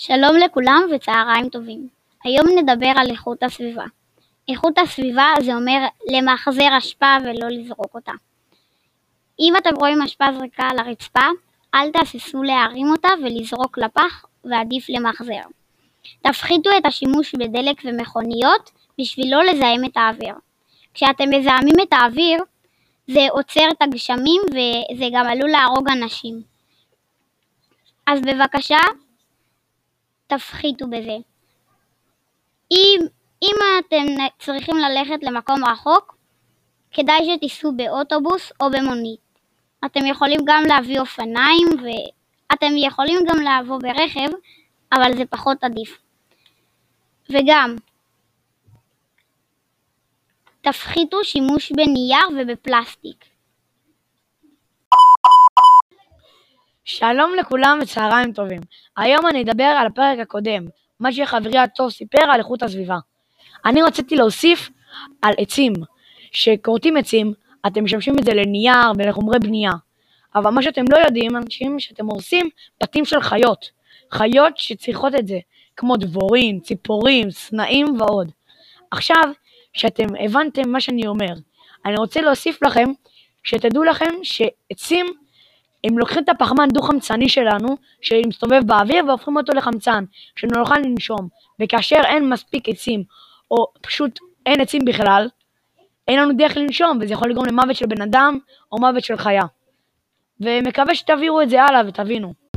שלום לכולם וצהריים טובים. היום נדבר על איכות הסביבה. איכות הסביבה זה אומר למחזר אשפה ולא לזרוק אותה. אם אתם רואים אשפה זריקה על הרצפה, אל תהססו להרים אותה ולזרוק לפח ועדיף למחזר. תפחיתו את השימוש בדלק ומכוניות בשביל לא לזהם את האוויר. כשאתם מזהמים את האוויר, זה עוצר את הגשמים וזה גם עלול להרוג אנשים. אז בבקשה, תפחיתו בזה. אם, אם אתם צריכים ללכת למקום רחוק, כדאי שתיסעו באוטובוס או במונית. אתם יכולים גם להביא אופניים ואתם יכולים גם לבוא ברכב, אבל זה פחות עדיף. וגם, תפחיתו שימוש בנייר ובפלסטיק. שלום לכולם וצהריים טובים. היום אני אדבר על הפרק הקודם, מה שחברי הטוב סיפר על איכות הסביבה. אני רציתי להוסיף על עצים. שכורתים עצים, אתם משמשים את זה לנייר ולחומרי בנייה. אבל מה שאתם לא יודעים, אנשים, שאתם הורסים בתים של חיות. חיות שצריכות את זה, כמו דבורים, ציפורים, סנאים ועוד. עכשיו, שאתם הבנתם מה שאני אומר, אני רוצה להוסיף לכם, שתדעו לכם שעצים הם לוקחים את הפחמן דו-חמצני שלנו, שמסתובב באוויר, והופכים אותו לחמצן, שנוכל לנשום. וכאשר אין מספיק עצים, או פשוט אין עצים בכלל, אין לנו דרך לנשום, וזה יכול לגרום למוות של בן אדם, או מוות של חיה. ומקווה שתעבירו את זה הלאה ותבינו.